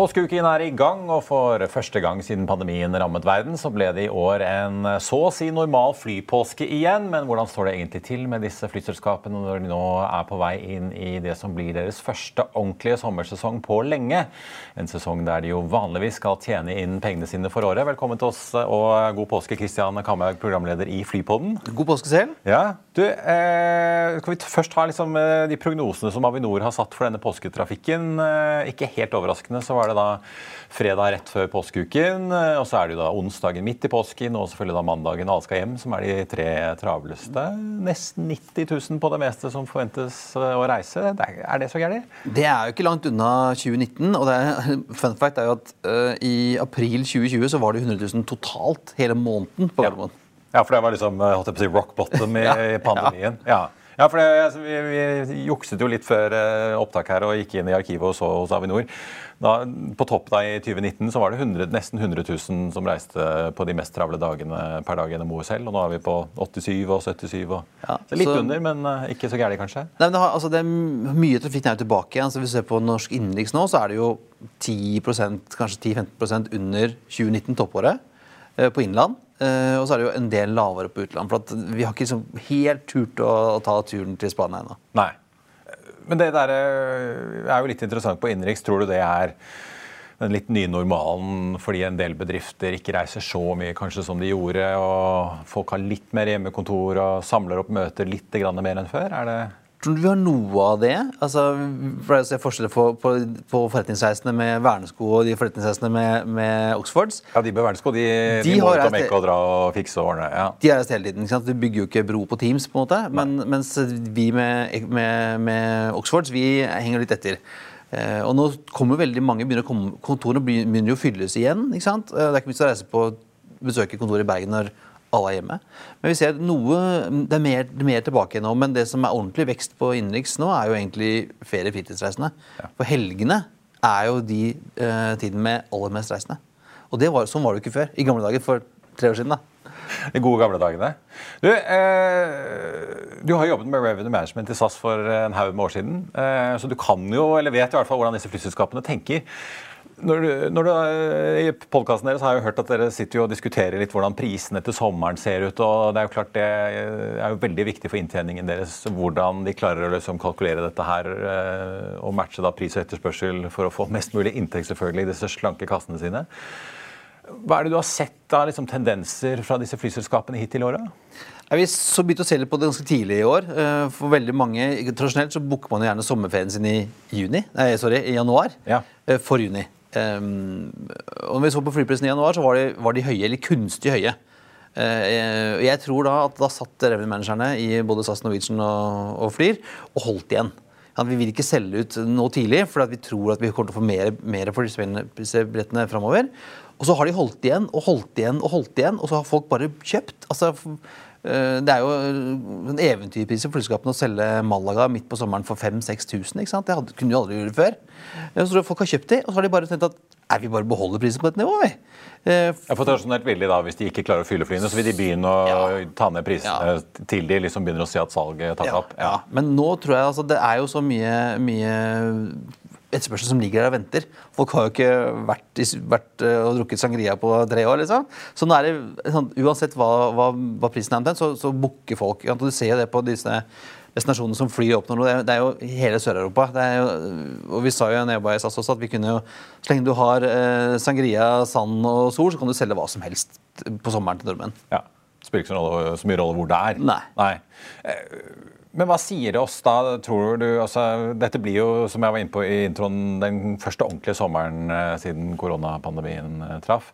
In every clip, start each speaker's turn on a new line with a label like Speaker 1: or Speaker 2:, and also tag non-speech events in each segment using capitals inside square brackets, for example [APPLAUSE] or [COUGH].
Speaker 1: Påskeuken er i gang, og for første gang siden pandemien rammet verden, så ble det i år en så å si normal flypåske igjen. Men hvordan står det egentlig til med disse flyselskapene når de nå er på vei inn i det som blir deres første ordentlige sommersesong på lenge? En sesong der de jo vanligvis skal tjene inn pengene sine for året. Velkommen til oss og god påske, Kristian Kamhaug, programleder i Flypodden.
Speaker 2: God påske selv.
Speaker 1: Ja, du, eh, Skal vi først ha liksom, eh, de prognosene som Avinor har satt for denne påsketrafikken? Eh, ikke helt overraskende så var det da fredag rett før påskeuken. eh, Og så er det jo da onsdagen midt i påsken og selvfølgelig da mandagen alle skal hjem, som er de tre travleste. Nesten 90 000 på det meste som forventes eh, å reise. Er, det så gærent?
Speaker 2: Det er jo ikke langt unna 2019. og det er, [LAUGHS] Fun fact er jo at uh, i april 2020 så var det 100 000 totalt hele måneden på
Speaker 1: Ja.
Speaker 2: Gardermoen.
Speaker 1: Ja, for det var liksom holdt jeg på å si, rock bottom i [LAUGHS]
Speaker 2: Ja,
Speaker 1: i pandemien. Ja. Ja, for det, altså, vi, vi jukset jo litt før eh, opptak her og gikk inn i arkivet og så hos Avinor. Da, på topp da i 2019 så var det 100, nesten 100 000 som reiste på de mest travle dagene per dag gjennom OSL. Og nå er vi på 87 og 77. Og,
Speaker 2: Ja,
Speaker 1: så litt
Speaker 2: så-
Speaker 1: under, men uh, ikke så gærent, kanskje.
Speaker 2: Nei, men det, har, altså, det er Mye trafikk er jo tilbake igjen. Altså, hvis vi ser på norsk innenriks nå, så er det jo 10% kanskje 10-15% under 2019, toppåret, eh, på innland. Eh, og så er det jo en del lavere på utland. For vi har ikke liksom helt turt å, å ta turen til Spania ennå.
Speaker 1: Nei. Men det der eh, er jo litt interessant på innenriks. Tror du det er den litt nye normalen fordi en del bedrifter ikke reiser så mye kanskje som de gjorde, og folk har litt mer hjemmekontor og samler opp møter litt mer enn før? Er det
Speaker 2: Tror du vi har noe av det? Altså, for pleier å se forskjeller på, på, på forretningsreisende med vernesko og de forretningsreisende med, med Oxfords.
Speaker 1: Ja, de med vernesko. De, de,
Speaker 2: De
Speaker 1: må
Speaker 2: har
Speaker 1: ut og mekke og dra og fikse og ordne. Ja.
Speaker 2: De er reist hele tiden. ikke sant? Du bygger jo ikke bro på Teams, på en måte. Men, mens vi med, med, med Oxfords vi henger litt etter. Eh, og nå kommer veldig mange, begynner komme, kontorene begynner jo å fylles igjen. ikke sant? Eh, det er ikke vits å reise på besøke kontoret i Bergen når alle er hjemme. Men vi ser noe, det er mer, er mer tilbake nå, men det som er ordentlig vekst på innenriks nå, er jo egentlig ferie- og fritidsreisende. For helgene er jo de eh, tiden med aller mest reisende. Og det var, sånn var det jo ikke før. I gamle dager, for tre år siden. da.
Speaker 1: De gode gamle dagene. Du, eh, du har jobbet med Revenue Management i SAS for en haug med år siden. Eh, så du kan jo, eller vet i hvert fall hvordan disse flyselskapene tenker. Når når du, eh, I podkasten deres har jeg hørt at dere sitter og diskuterer litt hvordan prisene til sommeren ser ut. og Det er jo klart det er jo veldig viktig for inntjeningen deres hvordan de klarer å liksom kalkulere dette her eh, og matche da pris og etterspørsel for å få mest mulig inntekt selvfølgelig i disse slanke kassene sine. Hva er det du har sett av liksom, tendenser fra disse flyselskapene hittil i året?
Speaker 2: Vi så begynte å se litt på det ganske tidlig i år. Eh, For veldig mange, Tradisjonelt så booker man jo gjerne sommerferien sin i juni, nei, sorry, i januar.
Speaker 1: Ja.
Speaker 2: eh, For juni. Um, når vi så på flyprisen i januar, så var de, var de høye, eller kunstig høye. Uh, jeg tror da at da satt revenue-managerne i både SAS, Norwegian og, og Flyr og holdt igjen. Ja, vi vil ikke selge ut nå tidlig, for vi tror at vi kommer til å få mer, mer for disse billettene framover. Og så har de holdt igjen og holdt igjen og holdt igjen, og så har folk bare kjøpt. Altså, det er jo en eventyrpris for flyselskapene å selge Malaga midt på sommeren for 5000-6000. ikke sant? Det hadde, kunne de aldri gjøre før. Eh, Så tror jeg folk har kjøpt de, og så har de bare tenkt at er vi bare beholder prisen på dette nivået, vi. Eh,
Speaker 1: Ja, for tradisjonelt vil de da, Hvis de ikke klarer å fylle flyene, så vil de begynne å
Speaker 2: Ja.
Speaker 1: ta ned prisene til de liksom begynner å si at salget tar seg opp.
Speaker 2: Ja. Men nå tror jeg altså, det er jo så mye, mye etterspørsel som ligger der og venter. Folk har jo ikke vært, vært eh, og drukket sangria på tre år. liksom. Så nå er det sånn, uansett hva, hva, hva prisen er, så, så booker folk. Og Du ser jo det på disse destinasjonene som flyr opp nå. Det det er jo hele Sør-Europa. Og vi sa jo jeg i SAS også at vi kunne jo Så lenge du har eh, sangria, sand og sol, så kan du selge hva som helst på sommeren til nordmenn.
Speaker 1: Ja. Det Spiller ikke så, mye rolle hvor det er.
Speaker 2: Nei.
Speaker 1: Eh, Men hva sier det oss da, tror du? Altså, dette blir jo, som jeg var inne på i introen, den første ordentlige sommeren eh, siden koronapandemien eh, traff.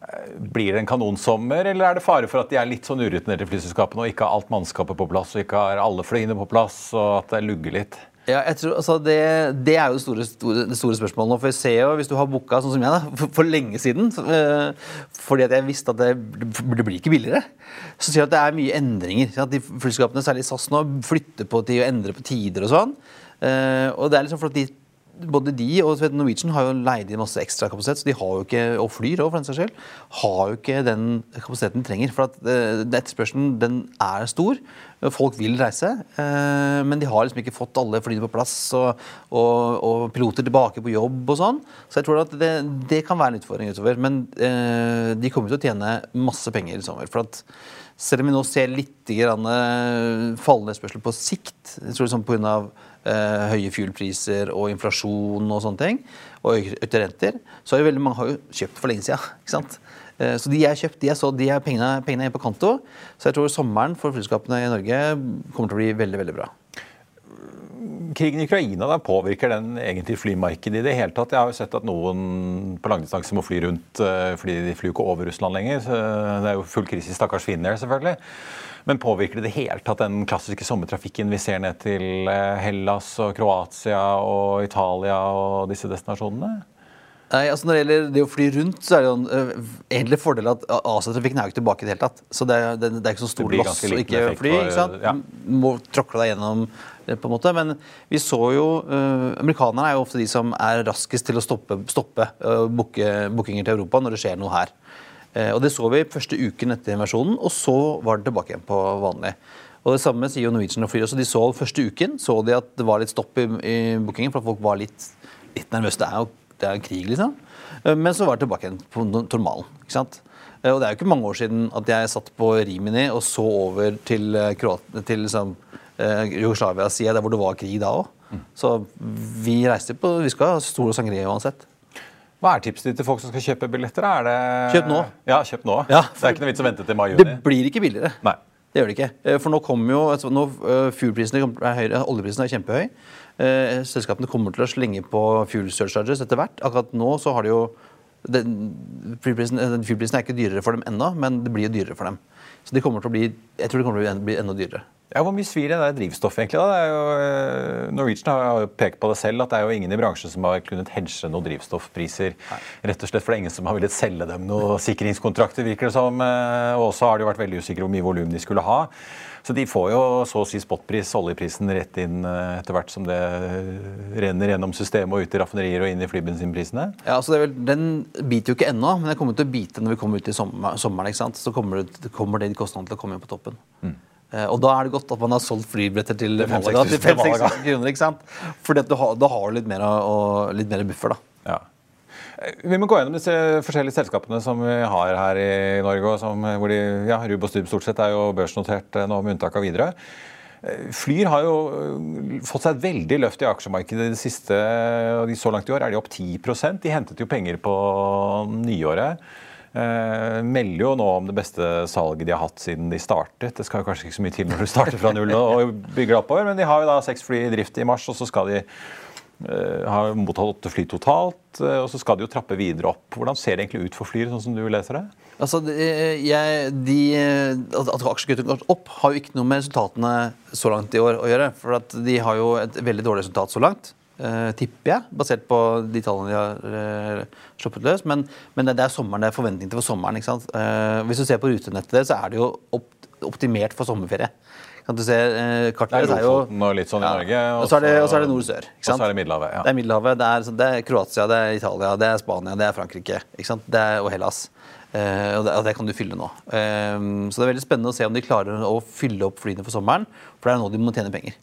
Speaker 1: Eh, Blir det en kanonsommer, eller er det fare for at de er litt sånn urutinerte flyselskapene og ikke har alt mannskapet på plass, og ikke har alle flyene på plass, og at det lugger litt?
Speaker 2: Ja, tror, altså det, det er jo det store, store, store spørsmålet nå. For jeg ser jo, Hvis du har booka sånn som jeg da, for, for lenge siden, eh, fordi at jeg visste at det, det blir ikke billigere, så sier jeg at det er mye endringer. At de Flyselskapene, særlig SAS nå, flytter på til å endre på tider og sånn. Uh, og det er liksom for at de både de og Norwegian har jo leid inn masse ekstra kapasitet, så de har jo ikke, og flyr òg, for den saks skyld, har jo ikke den kapasiteten de trenger. For at eh, etterspørselen den er stor. Folk vil reise, eh, men de har liksom ikke fått alle flyene på plass og, og, og piloter tilbake på jobb og sånn. Så jeg tror at det, det kan være en utfordring utover. Men eh, de kommer til å tjene masse penger i sommer. for at selv om vi nå ser litt grann, fallende spørsel på sikt, jeg tror liksom pga. Eh, høye fuelpriser og inflasjon og sånne ting, og økte renter, så har jo veldig mange har jo kjøpt for lenge siden. Ikke sant? Eh, så de er kjøpt, de er, så, de er pengene, pengene er på konto. Så jeg tror sommeren for flyselskapene i Norge kommer til å bli veldig veldig bra.
Speaker 1: Krigen i Ukraina da påvirker den egentlig flymarkedet i det hele tatt? Jeg har jo sett at noen på langdistanse må fly rundt eh, fordi de flyr ikke over Russland lenger. Det er jo full krise i stakkars Finnair, selvfølgelig. Men påvirker det det hele tatt den klassiske sommertrafikken vi ser ned til eh, Hellas og Kroatia og Italia og disse destinasjonene?
Speaker 2: Nei, altså Når det gjelder det å fly rundt, så er det jo en uh, egentlig fordel at Asia-trafikken er jo ikke tilbake i det hele tatt. Så det er, det, det er ikke så stor loss å ikke fly. ikke sant?
Speaker 1: ja.
Speaker 2: Må tråkle deg gjennom på en måte. Men vi så jo uh, Amerikanerne er jo ofte de som er raskest til å stoppe, stoppe uh, bookinger til Europa når det skjer noe her. Uh, og Det så vi første uken etter invasjonen, og så var det tilbake igjen på vanlig. Og Det samme sier jo Norwegian og Flyr også. De så første uken så de at det var litt stopp i, i bookingen, for at folk var litt, litt nervøse. Det er jo det er en krig, liksom. Eh, Men så var det tilbake igjen på normalen. ikke sant? Eh, Og det er jo ikke mange år siden at jeg satt på Rimini og så over til, eh, Kroat- til liksom, eh, Jugoslavia-sida, der hvor det var krig da òg. Så vi reiser på Vi skal ha store sangria uansett.
Speaker 1: Hva er tipset ditt til folk som skal kjøpe billetter? Er det...
Speaker 2: Kjøp nå.
Speaker 1: Ja, kjøp nå.
Speaker 2: Ja.
Speaker 1: Det er ikke noe vits å vente til mai-juni.
Speaker 2: Det blir ikke billigere.
Speaker 1: Nei.
Speaker 2: Det gjør det ikke. Eh, For nå kommer jo altså, nå, fuel-prisene er høyere, oljeprisen er kjempehøy. Eh, Selskapene kommer til å slenge på fuel surcharges etter hvert. Akkurat nå så har de jo den, fuelprisen, eh, den er ikke dyrere for dem ennå, men det blir jo dyrere for dem. Så de kommer til å bli, jeg tror det kommer til å bli enda dyrere.
Speaker 1: Ja, Hvor mye svir det der drivstoffet egentlig? da? Det er jo, eh, Norwegian har jo pekt på det selv, at det er jo ingen i bransjen som har kunnet hedge noen drivstoffpriser. Rett og slett for det er ingen som har villet selge dem noen sikringskontrakter, virker det som. eh, Og også har de vært veldig usikre hvor mye volum de skulle ha. Så de får jo så å si spotpris, oljeprisen, rett inn eh, etter hvert som det renner gjennom systemet og ut i raffinerier og inn i flybensinprisene.
Speaker 2: Ja, altså det vel, Den biter jo ikke ennå, men den kommer til å bite når vi kommer ut i sommer, sommeren. ikke sant? Så kommer, det, kommer det de kostnadene til å komme inn på toppen. Eh, og da er det godt at man har solgt flybilletter til
Speaker 1: Til 5
Speaker 2: Malaga til
Speaker 1: 000 til
Speaker 2: 5
Speaker 1: Malaga.
Speaker 2: 6 kroner. ikke sant? Har, da har du litt mer, og, litt mer buffer. da.
Speaker 1: Ja. Eh, Vi må gå gjennom disse forskjellige selskapene som vi har her i Norge. og som, hvor de, ja, Rub og Stubb stort sett er jo børsnotert eh, nå, med unntak av Widerøe. Eh, Flyr har jo eh, fått seg et veldig løft i aksjemarkedet i det siste. og de Så langt i år er de opp 10% De hentet jo penger på nyåret. Eh, melder jo nå om det beste salget de har hatt siden de startet. Det skal jo kanskje ikke så mye til når du starter fra null og bygger oppover, men de har jo da seks fly i drift i mars, og så skal de eh, har mottatt åtte fly totalt, eh, og så skal de jo trappe videre opp. Hvordan ser det egentlig ut for Flyr, sånn som du leser det?
Speaker 2: Altså, jeg, de, At at har gått opp, har jo ikke noe med resultatene så langt i år å gjøre. For at de har jo et veldig dårlig resultat så langt. Eh, tipper jeg, basert på de tallene de har uh, sluppet løs. Men, men det, er sommeren, det er forventning til for sommeren. ikke sant? Eh, hvis du ser på rutenettet deres, så er det jo optimert for sommerferie. Kan du se, kartet
Speaker 1: Det er Lofoten og litt sånn i
Speaker 2: Ja.
Speaker 1: Norge.
Speaker 2: Og så er det, og så er det nord-sør.
Speaker 1: Og så er det Middelhavet. ja.
Speaker 2: Det er Middelhavet, det er, det er Kroatia, det er Italia, det er Spania, det er Frankrike ikke sant? Det er, og Hellas. Uh, og, det, og det kan du fylle nå. Eh, så det er veldig spennende å se om de klarer å fylle opp flyene for sommeren. For det er nå de må tjene penger.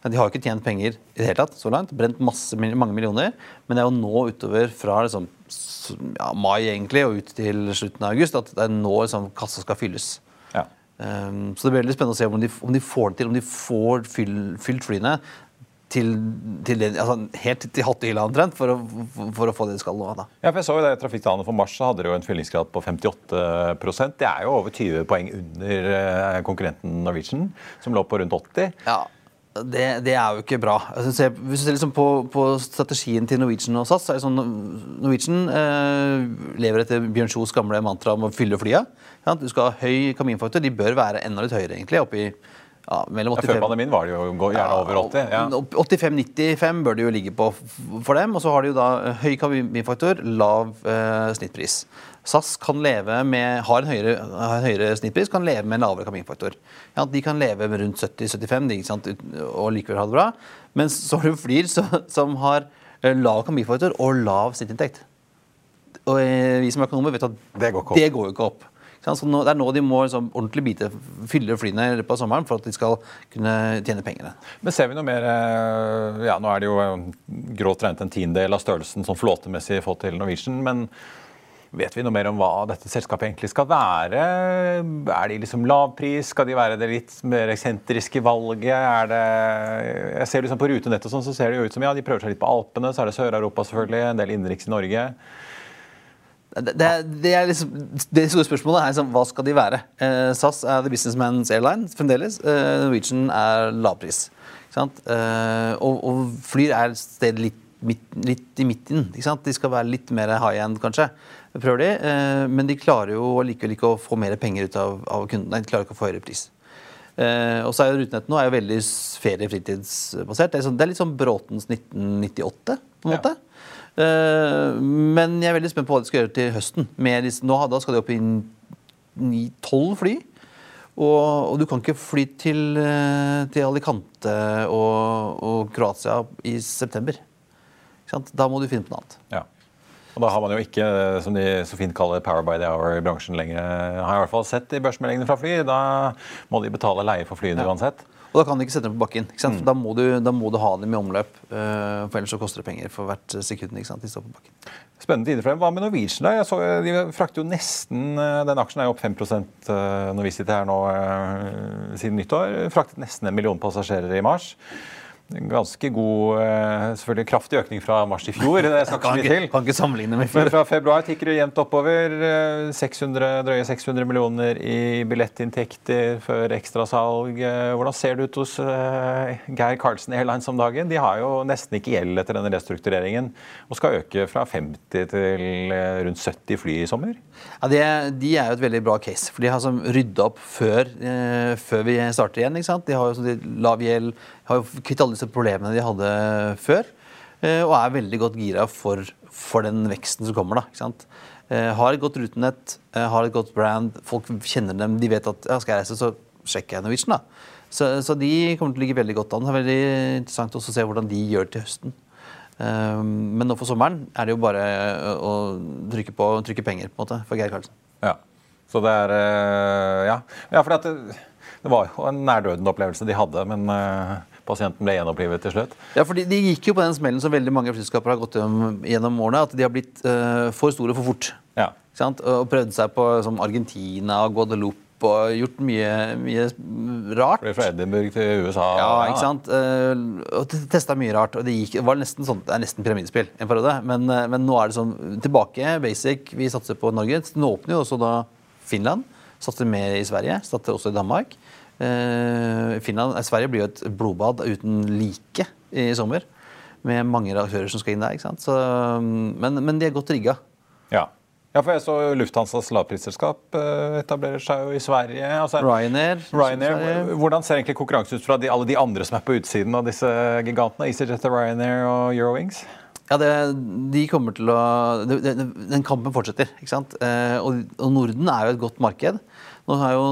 Speaker 2: De har jo ikke tjent penger i det hele tatt så langt. Brent masse, mange millioner. Men det er jo nå utover fra liksom, ja, mai egentlig og ut til slutten av august at det er nå liksom, kassa skal fylles.
Speaker 1: Ja.
Speaker 2: Um, så det blir veldig spennende å se om de, om de får det til, om de får fyll, fylt flyene til, til altså, helt til hattehylla omtrent for, for, for å få det de skal nå. Da.
Speaker 1: Ja, for jeg så jo det i Trafikktallene for mars så hadde de jo en fyllingsgrad på 58% Det er jo over 20 poeng under eh, konkurrenten Norwegian, som lå på rundt 80.
Speaker 2: Ja, det, det er jo ikke bra. Altså, hvis du ser liksom på, på strategien til Norwegian og SAS, så er det sånn Norwegian eh, lever etter Bjørn Kjos gamle mantra om å fylle flya. Ja, Du skal ha høy kaminfaktor. De bør være enda litt høyere, egentlig. Oppi ja, mellom
Speaker 1: Ja, før pandemien var det jo gjerne over 80. Ja.
Speaker 2: 85-95 bør det jo ligge på for dem. Og så har de jo da eh, høy kaminfaktor, lav eh, snittpris. SAS kan leve med, har en høyere, har en høyere snittpris, kan leve med en lavere kabinfaktor. Ja, de kan leve med rundt 70-75 de, ikke sant, ut- og likevel ha det bra. Mens så har du Flyr så, som har eh, lav kabinfaktor og lav snittinntekt. Og eh, vi som er økonomer vet at
Speaker 1: Det går ikke opp.
Speaker 2: det går ikke opp. Så nå, det er nå de må liksom, ordentlig bite, fylle flyene i løpet av sommeren for at de skal kunne tjene pengene.
Speaker 1: Men ser vi noe mer eh, Ja, nå er det jo grått regnet en tiendedel av størrelsen som flåtemessig fått til Norwegian, men vet vi noe mer om hva dette selskapet egentlig skal være? Er de liksom lavpris? Skal de være det litt mer eksentriske valget? Er det Jeg ser liksom på rutenett og sånn, så ser det jo ut som ja, de prøver seg litt på Alpene, så er det Sør-Europa selvfølgelig, en del innenriks i Norge.
Speaker 2: Det, det, er liksom, det store spørsmålet er liksom, hva skal de være? Eh, SAS er the businessman's airline fremdeles. Eh, Norwegian er lavpris. Eh, og, og Flyr er et sted litt, midt, litt i midten. De skal være litt mer high end, kanskje. Prøver de. Eh, men de klarer jo likevel ikke å få mer penger ut av, av kundene. De klarer ikke å få høyere pris. Eh, og så er jo Rutenett nå er jo veldig ferie-fritidsbasert. Det, er sånn, det er litt sånn Bråtens 1998, på en
Speaker 1: Ja.
Speaker 2: måte. Eh, men jeg er veldig spent på hva de skal gjøre til høsten. Med nå, da skal de opp i ni-tolv fly. Og, og du kan ikke fly til, til Alicante og, og Kroatia i september. Da må du finne på noe annet.
Speaker 1: Ja. Og da har man jo ikke, som de så fint kaller power by the hour i bransjen lenger, har jeg i hvert fall sett i børsmeldingene fra fly. Da må de betale leie for flyene uansett.
Speaker 2: Og da kan du ikke sette dem på bakken. For Da, må du, da må du ha dem i omløp. eh, for ellers så koster det penger for hvert sekund de står på bakken.
Speaker 1: Spennende tider for dem. Hva med Norwegian? da? Så, de frakter jo nesten, eh, Den aksjen er jo opp 5 eh, når vi sitter her nå eh, siden nyttår. Fraktet nesten en million passasjerer i mars. Ganske god, eh, selvfølgelig kraftig økning fra mars i fjor. Det skal ikke så mye til.
Speaker 2: kan ikke sammenligne med
Speaker 1: fjor.
Speaker 2: Men
Speaker 1: fra februar tikker det jevnt oppover. eh, 600, drøye 600 millioner i billettinntekter før ekstrasalg. Eh, Hvordan ser det ut hos eh, Geir Karlsen Airlines om dagen? De har jo nesten ikke gjeld etter denne restruktureringen og skal øke fra 50 til eh, rundt 70 fly i sommer.
Speaker 2: Ja, det, de er jo et veldig bra case, for de har sånn rydda opp før, eh, før vi starter igjen. De har jo sånn, lav gjeld, har jo kvitt alle disse problemene de hadde før. eh, og er veldig godt gira for, for den veksten som kommer. da, ikke sant? Eh, har et godt rutenett, eh, har et godt brand, folk kjenner dem. De vet at ja, skal jeg reise, så sjekker jeg Norwegian. da. Så, så de kommer til å ligge veldig godt an. Det er veldig interessant å se hvordan de gjør til høsten. Men nå for sommeren er det jo bare å trykke på trykke penger på en måte, for Geir Karlsen.
Speaker 1: Ja. Så det er Ja, ja for det, det var jo en nærdøden-opplevelse de hadde, men pasienten ble gjenopplivet til slutt.
Speaker 2: Ja, for De gikk jo på den smellen som veldig mange flyselskaper har gått gjennom, årene. At de har blitt uh, for store for fort.
Speaker 1: Ja.
Speaker 2: Sant? Og prøvd seg på som Argentina og Guadeloupe og gjort mye, mye rart.
Speaker 1: Ble fra Edinburgh til USA.
Speaker 2: Ja, ikke sant? Eh, og testa mye rart. Og det, gikk, det var nesten sånn, det er nesten pyramidespill en periode. Men, eh, men nå er det sånn tilbake, basic. Vi satser på Norge. Nå åpner jo også da Finland. Satser mer i Sverige. Satser også i Danmark. Eh, Finland, eh, Sverige blir jo et blodbad uten like i sommer. Med mange aktører som skal inn der. ikke sant? Så, men, men de er godt rigga.
Speaker 1: Ja. ja, for jeg så Lufthansas lavprisselskap eh, etablerer seg jo i Sverige. Altså,
Speaker 2: Ryanair.
Speaker 1: Ryanair, Hvordan ser egentlig konkurransen ut fra de, alle de andre som er på utsiden av disse gigantene? EasyJet, Ryanair og Eurowings?
Speaker 2: Ja, det, de kommer til å det, det, Den kampen fortsetter. ikke sant? Og, og Norden er jo et godt marked. Nå er jo,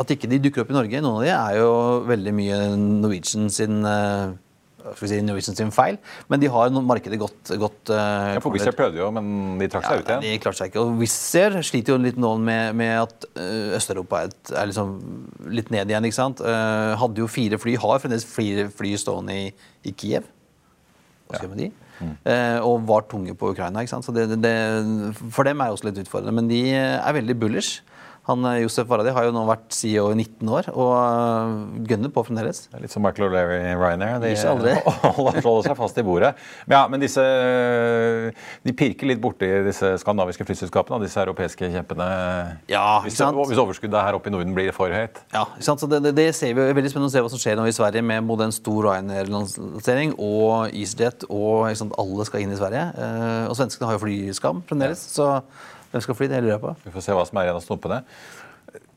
Speaker 2: At ikke de dukker opp i Norge, noen av de, er jo veldig mye Norwegian sin eh, skal vi si, Norwegian sin feil. Men de har markedet godt, godt uh,
Speaker 1: Ja, for Wizz Air prøvde jo, men de trakk seg ut
Speaker 2: ja,
Speaker 1: igjen.
Speaker 2: De klarte seg ikke. Og Wizz Air sliter jo litt nå med, med at uh, Øst-Europa er, er liksom litt ned igjen. ikke sant? Uh, hadde jo fire fly, har fremdeles fire fly stående i, i Kiev. Hva skal ja. med de? Eh, og var tunge på Ukraina. ikke sant? Så det, det, det, for dem er det også litt utfordrende. Men de er veldig bullish. Han, eh, Josef Varadi har jo nå vært CEO i 19 år og eh, gønner på fremdeles.
Speaker 1: Litt som Michael O'Leary i Ryanair. De [LAUGHS] holder seg fast i bordet. Men, ja, men disse De pirker litt borti disse skandinaviske flyselskapene og disse europeiske kjempene.
Speaker 2: Ja, ikke
Speaker 1: hvis, hvis overskuddet her oppe i Norden blir for høyt.
Speaker 2: Ja, det, det, det ser vi, det er veldig spennende å se hva som skjer nå i Sverige med både en stor Ryanair-lansering og EasyJet. og sant, Alle skal inn i Sverige. Eh, og svenskene har jo flyskam fremdeles. Så hvem skal fly? den lurer jeg.
Speaker 1: Vi får se hva som er igjen av stumpene.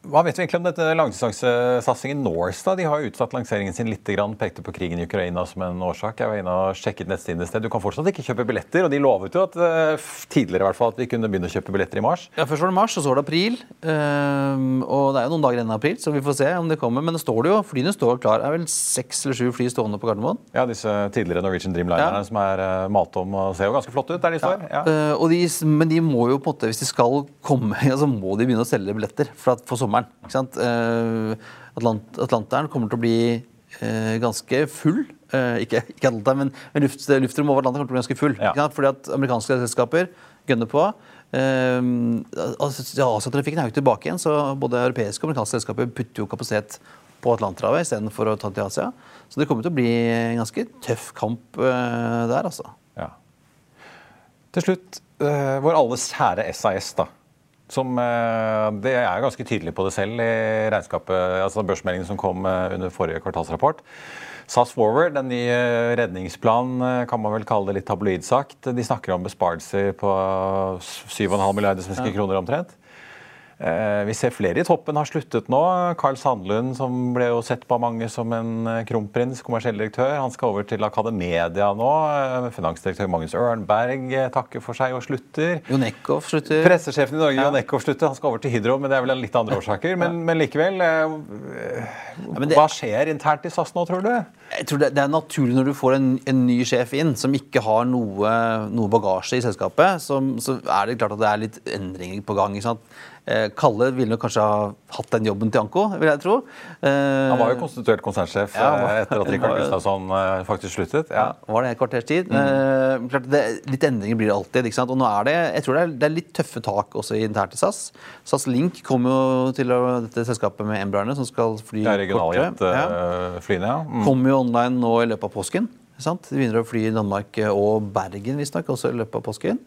Speaker 1: Hva vet vi egentlig om dette langdistansesatsingen Norse? da? De har utsatt lanseringen sin litt, grann, pekte på krigen i Ukraina som en årsak. Jeg var inne og sjekket nettsiden et sted. Du kan fortsatt ikke kjøpe billetter, og de lovet jo at, eh, tidligere i hvert fall, at vi kunne begynne å kjøpe billetter i mars.
Speaker 2: Ja, Først var det mars, og så var det april. Ehm, og det er jo noen dager igjen i april, så vi får se om det kommer. Men det står det jo, flyene står klar. Det er vel seks eller sju fly stående på Gardermoen.
Speaker 1: Ja, disse tidligere Norwegian Dreamlinerne
Speaker 2: Ja.
Speaker 1: som er uh, malt om og ser jo ganske flotte ut der de står. Ja.
Speaker 2: Eh, og de, men de må jo på en måte, hvis de skal komme, [LAUGHS] ja, så må de begynne å selge billetter for, for sommeren. Sant? Eh, Atlant, Atlanteren kommer til å bli eh, ganske full. Eh, ikke, ikke Atlanteren, men, men luft, luftrommet over Atlanteren kommer til å bli ganske full.
Speaker 1: Ja.
Speaker 2: Fordi at amerikanske selskaper gønner på. Altså, ja, Asiatrafikken er jo ikke tilbake igjen, så både europeiske og amerikanske selskaper putter jo kapasitet på Atlanterhavet istedenfor å ta til Asia. Så det kommer til å bli en ganske tøff kamp der, altså.
Speaker 1: Ja. Til slutt, vår alles kjære SAS, da. Som eh, Det er ganske tydelig på det selv i regnskapet, altså børsmeldingen som kom eh, under forrige kvartalsrapport. SAS Forward, den nye redningsplanen, eh, kan man vel kalle det litt tabloid sagt. De snakker om besparelser på 7,5 milliarder svenske kroner omtrent. Eh, Vi ser flere i toppen har sluttet nå. Carl Sandlund, som ble jo sett på mange som en eh, kronprins, kommersiell direktør, han skal over til Akademedia nå. Eh, Finansdirektør Magnus Ørnberg takker for seg og slutter.
Speaker 2: Jon Eckhoff slutter.
Speaker 1: Pressesjefen i Norge, Jon Eckhoff, slutter. Han skal over til Hydro, men det er vel litt andre [LAUGHS] årsaker. Men, men likevel. Hva skjer internt i SAS nå, tror du?
Speaker 2: Jeg tror det, det er naturlig når du får en, en ny sjef inn som ikke har noe, noe bagasje i selskapet, som, så er det klart at det er litt endringer på gang. ikke sant? Eh, Kalle ville nok kanskje ha hatt den jobben til Anko, vil jeg tro. Eh,
Speaker 1: Han var jo konstituert konsernsjef
Speaker 2: Ja, var-
Speaker 1: eh, etter at Rikard [LAUGHS] Gustavsson eh, faktisk sluttet.
Speaker 2: ja,
Speaker 1: Ja.
Speaker 2: var det et kvarters tid. Eh, klart det, litt endringer blir det alltid. ikke sant? Og nå er det jeg tror det er, det er litt tøffe tak også internt i SAS. SAS Link kommer jo til å, dette selskapet med Embraerne som skal fly
Speaker 1: er
Speaker 2: kortere. Ja.
Speaker 1: regionaljetflyene, ja. Mm.
Speaker 2: Kommer jo online nå i løpet av påsken. Sant? De begynner å fly i Danmark og Bergen visstnok også i løpet av påsken.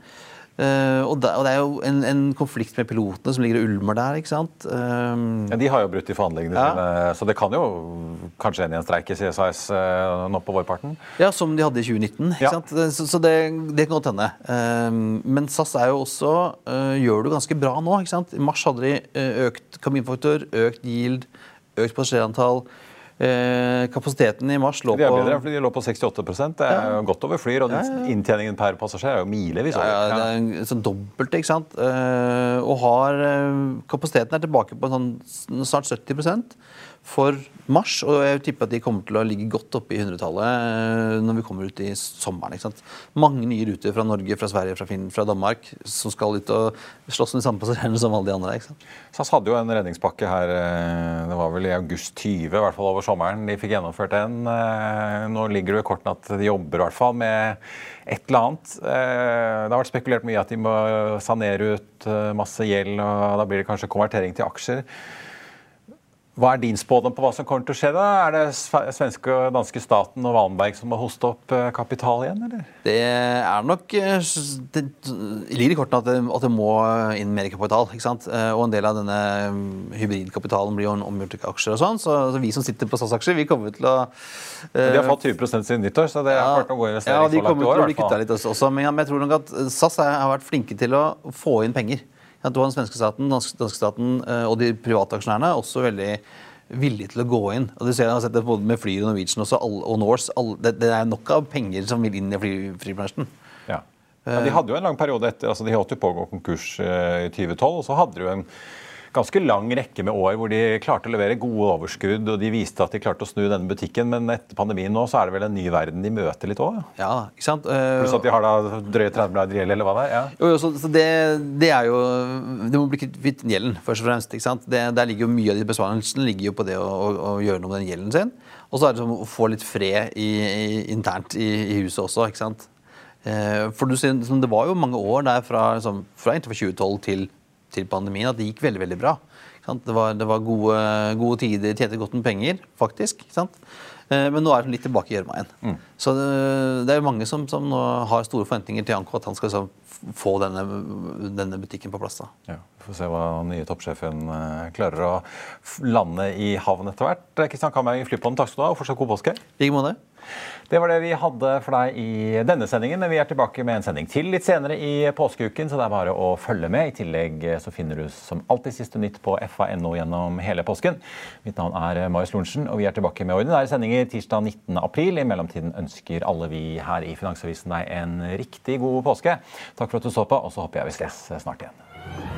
Speaker 2: Uh, og, det, og det er jo en, en konflikt med pilotene som ligger og ulmer der. ikke sant? Um,
Speaker 1: Ja, de har jo brutt i forhandlingene
Speaker 2: Ja.
Speaker 1: sine, så det kan jo kanskje ende i en streik i CSAS uh, nå på vårparten.
Speaker 2: ja, Som de hadde i 2019. ikke
Speaker 1: Ja.
Speaker 2: sant? Så, så det, det kan godt hende. Eh, men SAS er jo også, uh, gjør det ganske bra nå. ikke sant? I mars hadde de eh, økt kabinfaktor, økt yield, økt passasjerantall. Eh, kapasiteten i mars lå
Speaker 1: De er
Speaker 2: på
Speaker 1: bedre, fordi de lå på 68% Det er jo godt over flyr, og
Speaker 2: Ja, ja, ja.
Speaker 1: inntjeningen per passasjer er jo milevis
Speaker 2: Ja,
Speaker 1: over.
Speaker 2: ja, det er sånn dobbelt, ikke sant? Eh, og har eh, Kapasiteten er tilbake på sånn snart 70 for mars. Og jeg tipper at de kommer til å ligge godt oppe i hundretallet eh, når vi kommer ut i sommeren. ikke sant? Mange nye ruter fra Norge, fra Sverige, fra Finn, fra Danmark som skal ut og slåss om de samme passasjerene som alle de andre. ikke sant?
Speaker 1: SAS hadde jo en redningspakke her eh, det var vel i august 20, i hvert fall over sommeren. De fikk gjennomført den. Eh, Nå ligger det i kortene at de jobber i hvert fall med et eller annet. Det har vært spekulert mye at de må sanere ut masse gjeld, og da blir det kanskje konvertering til aksjer. Hva er din spådom på hva som kommer til å skje? da? Er det svenske og danske staten og Wallenberg som må hoste opp eh, kapital igjen, eller?
Speaker 2: Det er nok eh, Det ligger i kortene at det, at det må inn mer kapital. ikke sant? Eh, Og en del av denne mm, hybridkapitalen blir jo omgjort til aksjer og sånn. Så, så vi som sitter på SAS-aksjer, vi kommer til å uh,
Speaker 1: De har fått 20% siden nyttår, så det har vært noen gå
Speaker 2: ja,
Speaker 1: investeringer
Speaker 2: de kommer
Speaker 1: i
Speaker 2: til å bli kutta litt også, men jeg tror nok at SAS er- har vært flinke til å få inn penger. At du har den svenske staten, danske, staten eh, og de private aksjonærene også veldig villige til å gå inn. Og du ser, jeg har sett det både med Flyr og Norwegian også, og Norse. det, det er nok av penger som vil inn i fly, flybransjen.
Speaker 1: Ja. Ja, de hadde jo en lang periode etter, altså de holdt jo på å gå konkurs eh, i 2012, og så hadde de jo en ganske lang rekke med år hvor de klarte å levere gode overskudd, og de viste at de klarte å snu denne butikken, men etter pandemien nå så er det vel en ny verden de møter litt òg?
Speaker 2: Ja, ikke sant? Eh,
Speaker 1: Pluss at de har da drøye 30 milliarder gjeld, eller hva det er? Ja.
Speaker 2: Jo, jo, så, så det, det er jo Det må bli kvitt gjelden, først og fremst. ikke sant? Det, der ligger jo Mye av de besvarelsene ligger jo på det å, å, å gjøre noe med den gjelden sin. Og så er det sånn å få litt fred i, i, internt i, i huset også. ikke sant? Eh, for du sier, Det var jo mange år der fra, liksom, fra 2012 til, til pandemien at det gikk veldig veldig bra. Det var, det var gode, gode tider, tjente godt med penger, faktisk. Eh, Men nå er det litt tilbake i gjørma igjen. Så det, det er mange som, som nå har store forventninger til Janko, at han skal liksom få denne, denne butikken på plass. da.
Speaker 1: Ja, Vi får se hva den nye toppsjefen eh, klarer å lande i havn etter hvert. Kristian Kamberg i Flypodden, takk skal du ha, og fortsatt god påske.
Speaker 2: I like måte.
Speaker 1: Det var det vi hadde for deg i denne sendingen. men Vi er tilbake med en sending til litt senere i påskeuken, så det er bare å følge med. I tillegg eh, så finner du som alltid siste nytt på fa.no gjennom hele påsken. Mitt navn er eh, Marius Lorentzen, og vi er tilbake med ordinære sendinger tirsdag 19. april. I mellomtiden ønsker alle vi her i Finansavisen deg en riktig god påske. Takk for at du så på, og så håper jeg vi ses eh, snart igjen.